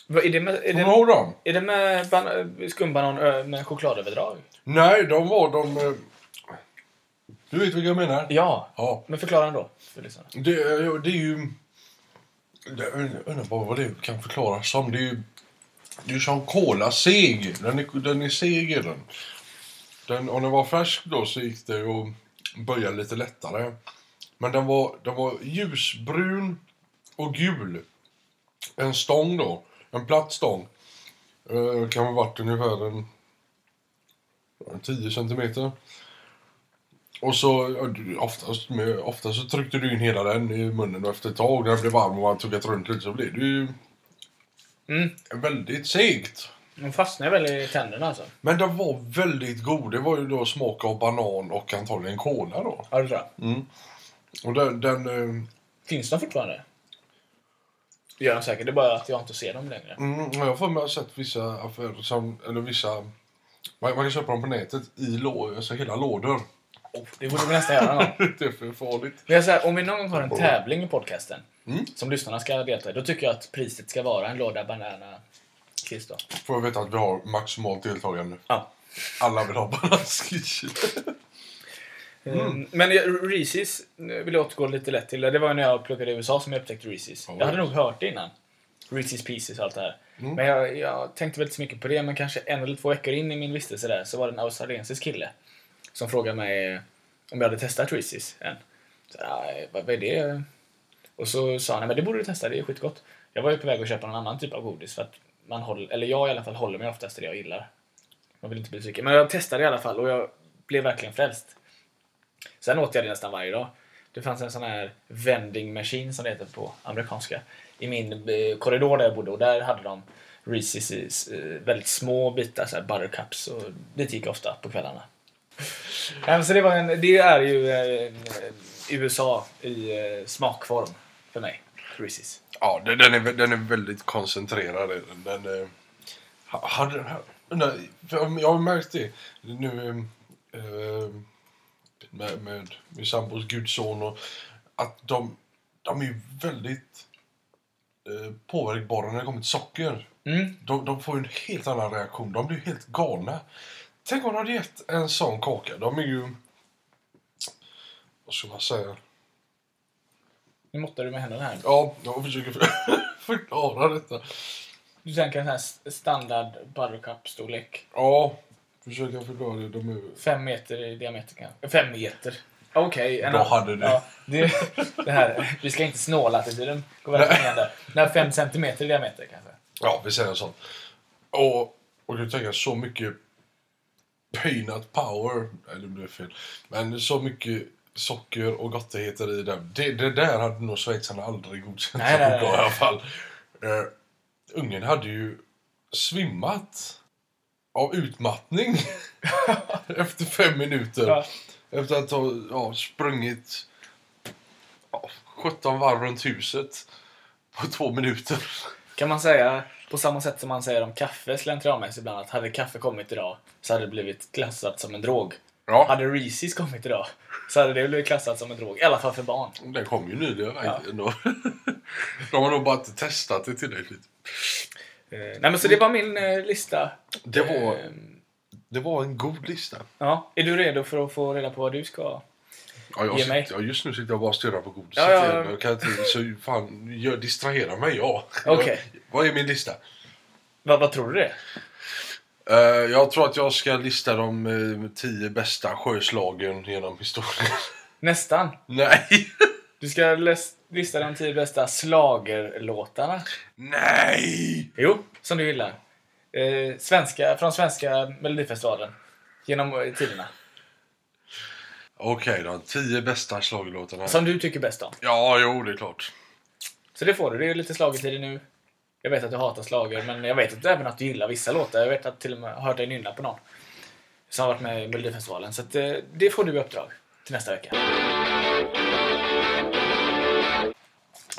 Vad, är det med, är det, dem? är det med ban- skumbanan med chokladöverdrag? Nej, de var de... eh, Du vet vilka jag menar? Ja, Ja. men förklara ändå. För. Det, är- det är ju... Jag undrar bara vad det kan förklaras som. Det är ju... Det är som cola seg. Den är, den är seg är den. den. Om den var färsk då så gick det att böja lite lättare. Men den var, den var ljusbrun och gul. En stång då. En platt stång. Eh, kan ha varit ungefär en, en 10 centimeter. Och så oftast, oftast så tryckte du in hela den i munnen och efter ett tag när den blev varm och man tuggat runt lite så blev det ju Mm. väldigt segt. De fastnar väl i tänderna alltså? Men den var väldigt god. Det var ju då smak av banan och antagligen cola då. Ja, det tror jag. Mm. Och den, den eh, Finns de fortfarande? Det gör de säkert. Det är bara att jag inte ser dem längre. mm, jag har för mig sett vissa affärer som, eller vissa, man, man kan köpa dem på nätet i lå, alltså hela lådor. Oh, det borde vi nästan göra någon gång. det är för farligt. Men jag säger, om vi någon gång har en tävling i podcasten Mm. som lyssnarna ska delta i, då tycker jag att priset ska vara en låda banana kiss då. Får jag veta att vi har maximalt deltagande. Ja. Alla vill ha banansquish. Mm. Men Reese's nu vill jag återgå lite lätt till. Det var när jag pluggade i USA som jag upptäckte Reese's. Ja, Jag hade nog hört det innan. Reese's Pieces och allt det här. Mm. Men jag, jag tänkte väl inte så mycket på det, men kanske en eller två veckor in i min vistelse där så var det en australiensisk kille som frågade mig om jag hade testat Reese's än. Så, vad, vad är det? Och så sa han, men det borde du testa, det är skitgott. Jag var ju på väg att köpa någon annan typ av godis för att man håller, eller jag i alla fall håller mig oftast till det jag gillar. Man vill inte bli besviken. Men jag testade i alla fall och jag blev verkligen frälst. Sen åt jag det nästan varje dag. Det fanns en sån här vending machine som det heter på amerikanska i min eh, korridor där jag bodde och där hade de Reese's i väldigt små bitar, så här buttercups och dit gick jag ofta på kvällarna. Ja, men så det, var en, det är ju eh, USA i eh, smakform för mig. Reese's. Ja, den, den, är, den är väldigt koncentrerad. Den, den, eh, ha- hade, ha- undrar, för jag har märkt det nu eh, eh, med, med min sambos gudson och att de, de är väldigt eh, påverkbara när det kommer till socker. Mm. De, de får en helt annan reaktion. De blir helt galna. Tänk om de hade gett en sån kaka. De är ju... Vad ska man säga? Nu måttar du med händerna här. Ja, jag försöker för, förklara detta. Du tänker en här standard buttercup-storlek. Ja, Försöka förklara det. De är... Fem meter i diameter kanske. Fem meter. Okej. en Då hade du. Ja, det, det här, vi ska inte snåla till den går väldigt ner Nej, fem centimeter i diameter kanske. Ja, vi säger så. Och, och du tänker så mycket peanut power. Nej, det blev fel. Men så mycket socker och gottigheter i den. Det, det där hade nog schweizarna aldrig godkänt Nej, nej, nej. i alla fall. Uh, ungen hade ju svimmat av utmattning efter fem minuter. Ja. Efter att ha ja, sprungit ja, 17 varv runt huset på två minuter. Kan man säga på samma sätt som man säger om kaffe slentrianmässigt ibland att hade kaffe kommit idag så hade det blivit klassat som en drog. Ja. Hade Reese's kommit idag så hade det blivit klassat som en drog. I alla fall för barn. Den kom ju nyligen. Ja. Ja. De har nog bara inte testat det tillräckligt. Eh, nej men så det var min eh, lista. Det var, Eh, det var en god lista. ja. Är du redo för att få reda på vad du ska? Ja, jag Ge sitter, ja, just nu sitter jag bara och stirrar på godiset. Ja, ja, ja. igen. Jag kan inte, så fan, jag distraherar mig, ja. Okej. Jag, vad är min lista? Vad, vad tror du det? Eh, jag tror att jag ska lista de eh, tio bästa sjöslagen genom historien. Nästan. Nej! Du ska läs- lista de tio bästa slagerlåtarna. Nej! Jo, som du gillar. Eh, svenska, från svenska Melodifestivalen. Genom eh, tiderna. Okej då, tio bästa schlagerlåtarna. Som du tycker bäst om. Ja, jo, det är klart. Så det får du. Det är lite slagertider nu. Jag vet att du hatar slager, men jag vet att även att du gillar vissa låtar. Jag vet att till och med har hört dig nynna på någon. Som har varit med i Melodifestivalen. Så att, eh, det får du i uppdrag till nästa vecka.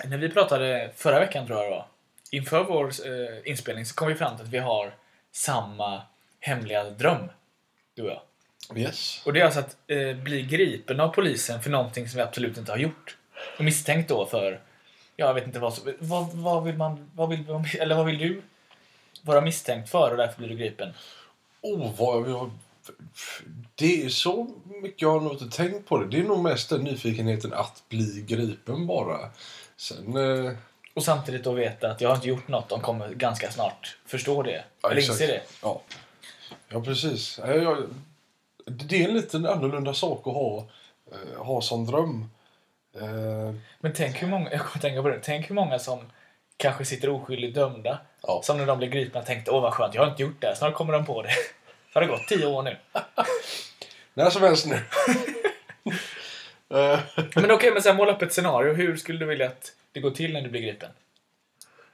När vi pratade förra veckan tror jag det var. Inför vår eh, inspelning så kom vi fram till att vi har samma hemliga dröm. Du och jag. Yes. Och det är alltså att eh, bli gripen av polisen för någonting som vi absolut inte har gjort. Och misstänkt då för, ja, jag vet inte vad som, vad, vad vill man, vad vill, eller vad vill du vara misstänkt för och därför blir du gripen? Oh, vad jag... Det är så mycket jag har nog inte tänkt på det. Det är nog mest den nyfikenheten att bli gripen bara. Sen... Eh, Och samtidigt då veta att jag har inte gjort något, de kommer ganska snart förstå det. Ja, eller inse det. ja. ja, precis. Ja, jag, det är en liten annorlunda sak att ha, eh, ha som dröm. Eh, Men tänk hur många, jag kommer tänka på det, tänk hur många som kanske sitter oskyldigt dömda. Ja. Som när de blir gripna tänkte, åh vad skönt, jag har inte gjort det här, snart kommer de på det. Så har det gått tio år nu. när som helst nu. eh, Men okej, men sen måla upp ett scenario. Hur skulle du vilja att det går till när du blir gripen?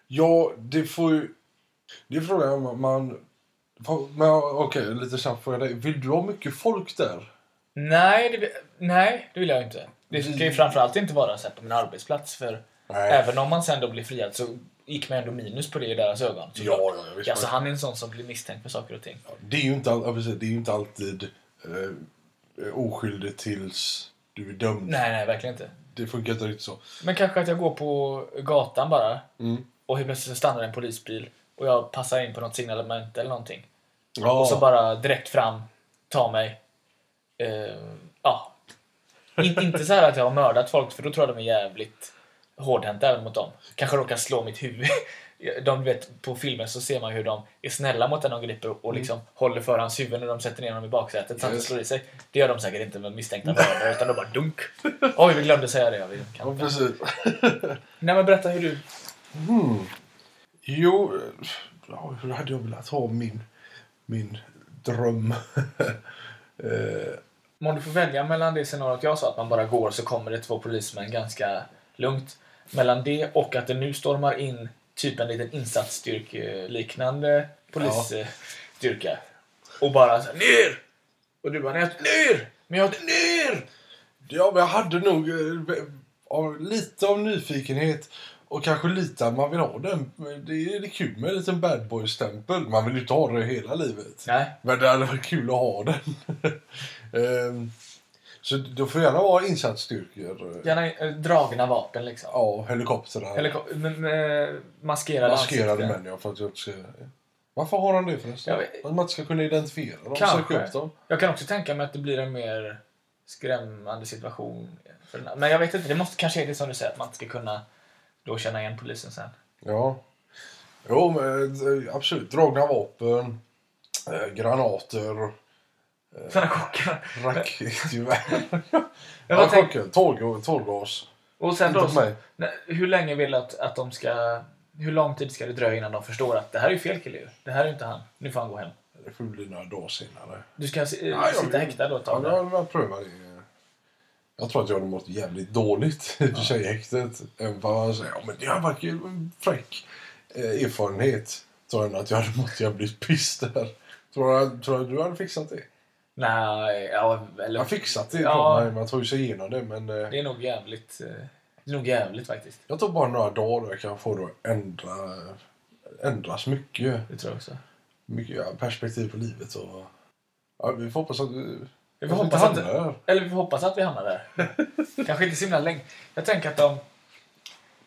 ja, det får ju... Det är frågan om man... Men okej, lite snabbt fråga dig. Vill du ha mycket folk där? Nej, det, vill- nej, det vill jag inte. Det ska ju framförallt inte vara så på min arbetsplats. För Nej. även om man sen då blir friad så gick man ändå minus på det i deras ögon. Ja, ja, ja, visst. Alltså, han är en sån som blir misstänkt för saker och ting. Det är ju inte, all, det är inte alltid eh, oskyldig tills du är dömd. Nej, nej, verkligen inte. Det funkar inte riktigt så. Men kanske att jag går på gatan bara Mm. och helt plötsligt stannar en polisbil och jag passar in på något signalement eller någonting. Ja, Och så bara direkt fram, ta mig. Eh, ja. In, inte så här att jag har mördat folk för då tror jag de är jävligt hårdhänta även mot dem. Kanske råkar slå mitt huvud. De vet, på filmen så ser man hur de är snälla mot den de griper och liksom håller för hans huvud när de sätter ner honom i baksätet så att Yes. slår i sig. Det gör de säkert inte med misstänkta mördare utan de bara dunk. Oj, vi glömde säga det. Ja, vi ja, kan. precis. Nej men berätta hur du... Hmm. Jo, eh, ja, hur hade jag velat ha min, min dröm? eh, Om du får välja mellan det scenariot jag sa, att man bara går så kommer det två polismän ganska lugnt. Mellan det och att det nu stormar in typ en liten insatsstyrkeliknande polisstyrka. Och bara så här, ner! Och du bara, nej, ner! Men jag ner! ja, men jag hade nog eh, av, lite av nyfikenhet och kanske lite att man vill ha den. Det är, det kul med en liten bad boy-stämpel. Man vill ju inte ha det hela livet. Nej. Men det hade varit kul att ha den. Ehm, så det får gärna vara insatsstyrkor. Gärna eh, dragna vapen liksom. Ja, helikoptrar. Eller ko- med, med maskerade Maskerade män, ja. För att jag inte ska... Varför har han det förresten? Vet- Att man inte ska kunna identifiera dem? Kanske. Upp dem? Jag kan också tänka mig att det blir en mer skrämmande situation. Men jag vet inte, det måste kanske är det som du säger, att man inte ska kunna då känna igen polisen sen. Ja. Jo, men, eh, absolut. Dragna vapen, eh, granater. Sådana chockar. Raketgevär. Ja. Tårg- Tårgas. och sen då, nej, hur länge vill du att, att de ska... Hur lång tid ska det dröja innan de förstår att det här är ju fel kille ju. Det här är ju inte han. Nu får han gå hem. Det får bli några dagar senare. Du ska Ja, jag sitta vill- häktad då ett Ja, tag. jag, där. jag prövar det. Jag tror att jag hade mått jävligt dåligt i och för sig i häktet. Även om man säger det verkar ju en fräck eh, erfarenhet. Tror jag att jag hade mått jävligt piss där. Tror jag, tror jag du hade fixat det? Nej, ja, eller... Jag har fixat det. Ja. Man tar ju sig igenom det. Men eh, Det är nog jävligt... eh, Det är nog jävligt faktiskt. jag tror bara några dagar jag kan få då ändra, ändras mycket. Det tror jag också. mycket ja, perspektiv på livet. Och, ja, vi får hoppas att du Vi får hoppas att, eller vi får hoppas att vi hamnar där. Kanske inte så himla länge. Jag tänker att de,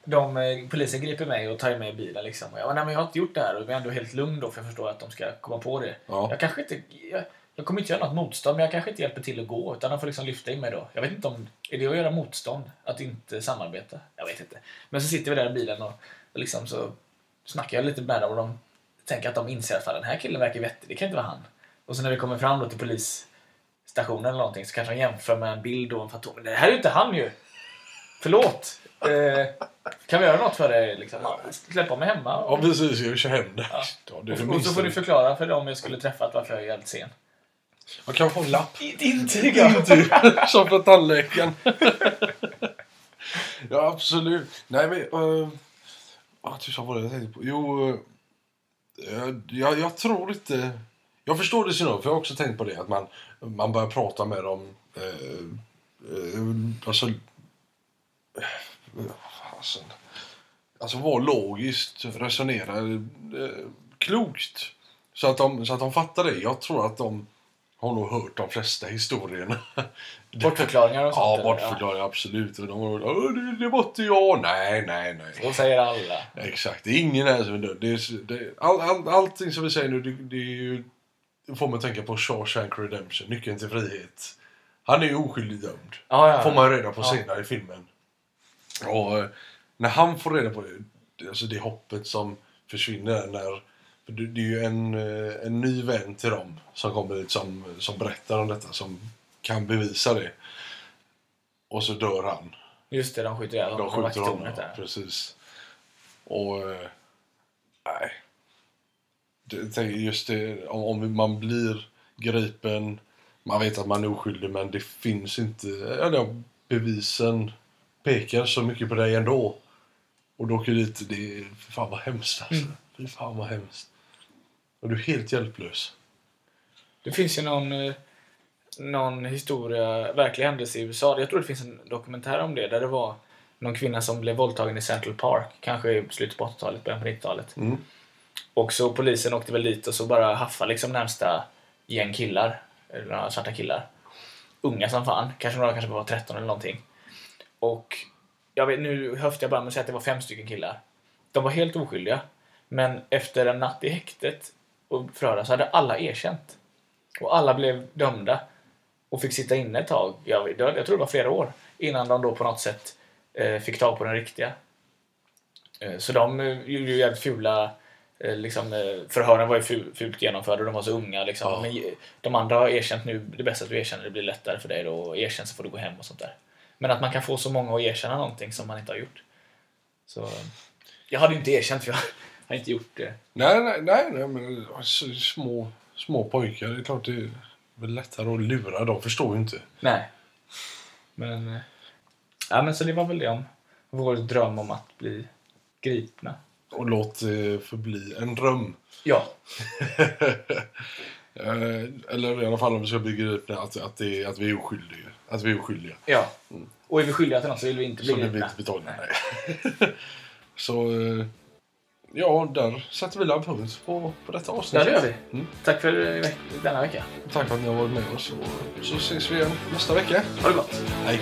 de, eh, polisen griper mig och tar mig i bilen. Liksom. Och jag, nej, men jag har inte gjort det här och jag är ändå helt lugn då för jag förstår att de ska komma på det. Ja. Jag kanske inte... Jag, jag kommer inte göra något motstånd men jag kanske inte hjälper till att gå utan de får liksom lyfta in mig då. Jag vet inte om... Är det att göra motstånd? Att inte samarbeta? Jag vet inte. Men så sitter vi där i bilen och, och liksom så snackar jag lite med dem och de tänker att de inser att "Fan, den här killen verkar vettig. Det kan inte vara han. Och så när vi kommer fram då till polisstationen eller någonting så kanske de jämför med en bild och en fantom. Men Det här är ju inte han ju! Förlåt! Eh, kan vi göra något för dig? Liksom? Ja, Släpp av mig hemma. Ja, precis. Jag kör hem det. Ja. Ja, och, och så får du förklara för dem jag skulle träffat varför jag är jävligt sen. Man kan få en lapp. Ett intyg! Som för tandläkaren. ja, absolut. Nej, men... Uh, ah, tusan vad var det jag tänkte på? Jo, eh, jag, jag tror inte... Jag förstår det syndrom, för jag har också tänkt på det. Att man, man börjar prata med dem... Uh, uh, alltså... Uh, fasen. Alltså vara logiskt, resonera uh, klokt. Så att, de, så att de fattar det. Jag tror att de har nog hört de flesta historierna. Bortförklaringar och sånt? Ja, eller? bortförklaring, absolut. De har "Åh, det, det var inte jag. Nej, nej, nej. Så säger alla. Exakt. Det är ingen här som är död. Det är, det, all, all, allting som vi säger nu, det, det är ju... Får att tänka på Shawshank Redemption, Nyckeln till frihet. Han är ju oskyldigt dömd. Ja, ja. Får man reda på senare i filmen. Och eh, när han får reda på det, alltså det hoppet som försvinner när... För det, är ju en, eh, en ny vän till dem som kommer dit som, som berättar om detta, som kan bevisa det. Och så dör han. Just det, de skjuter ihjäl De honom på skjuter honom. där. Precis. Och... eh, Nej. Just det, om, om man blir gripen, man vet att man är oskyldig men det finns inte... Eller bevisen pekar så mycket på dig ändå. Och du åker dit, det är... Fy fan vad hemskt alltså. Mm. Fy fan vad hemskt. Och du är helt hjälplös. Det finns ju någon, eh, någon historia, verklig händelse i USA. Jag tror det finns en dokumentär om det. Där det var någon kvinna som blev våldtagen i Central Park. Kanske i slutet på 80-talet, början på 90-talet. Mm. Och så polisen åkte väl dit och så bara haffade liksom närmsta gäng killar. Eller några svarta killar. Unga som fan. Kanske några kanske bara var 13 eller någonting. Och jag vet, nu höftar jag bara med att säga att det var fem stycken killar. De var helt oskyldiga. Men efter en natt i häktet och förhöra så hade alla erkänt. Och alla blev dömda. Och fick sitta inne ett tag. Jag, vet- jag tror det var flera år. Innan de då på något sätt eh, fick tag på den riktiga. Eh, så de eh, gjorde ju jävligt fula liksom, eh, förhören var ju ful, fult genomförda och de var så unga. Liksom. Ja. Men eh, de andra har erkänt nu. Det är bäst att du erkänner. Det blir lättare för dig då. Och erkänn så får du gå hem och sånt där. Men att man kan få så många att erkänna någonting som man inte har gjort. Så, eh, jag hade ju inte erkänt för jag har inte gjort det. Nej, nej, nej, nej men alltså, små, små pojkar, det är klart det är väl lättare att lura. De förstår ju inte. Nej. Men, eh, ja, men så det var väl det om vår dröm om att bli gripna. Och låt det förbli en dröm. Ja, Eh, Eller i alla fall om vi ska bli gripna, att, att, det, att vi är oskyldiga. Att vi är oskyldiga. ja. Och är vi skyldiga till något så vill vi inte bli Så vi blir gripna. inte betalda. Nej. Så eh, ja, där sätter vi la punkt på, på detta avsnitt. Ja, det gör vi. Mm. Tack för eh, denna vecka. Tack för att ni har varit med oss. Och så ses vi igen nästa vecka. Ha det gott! Hej!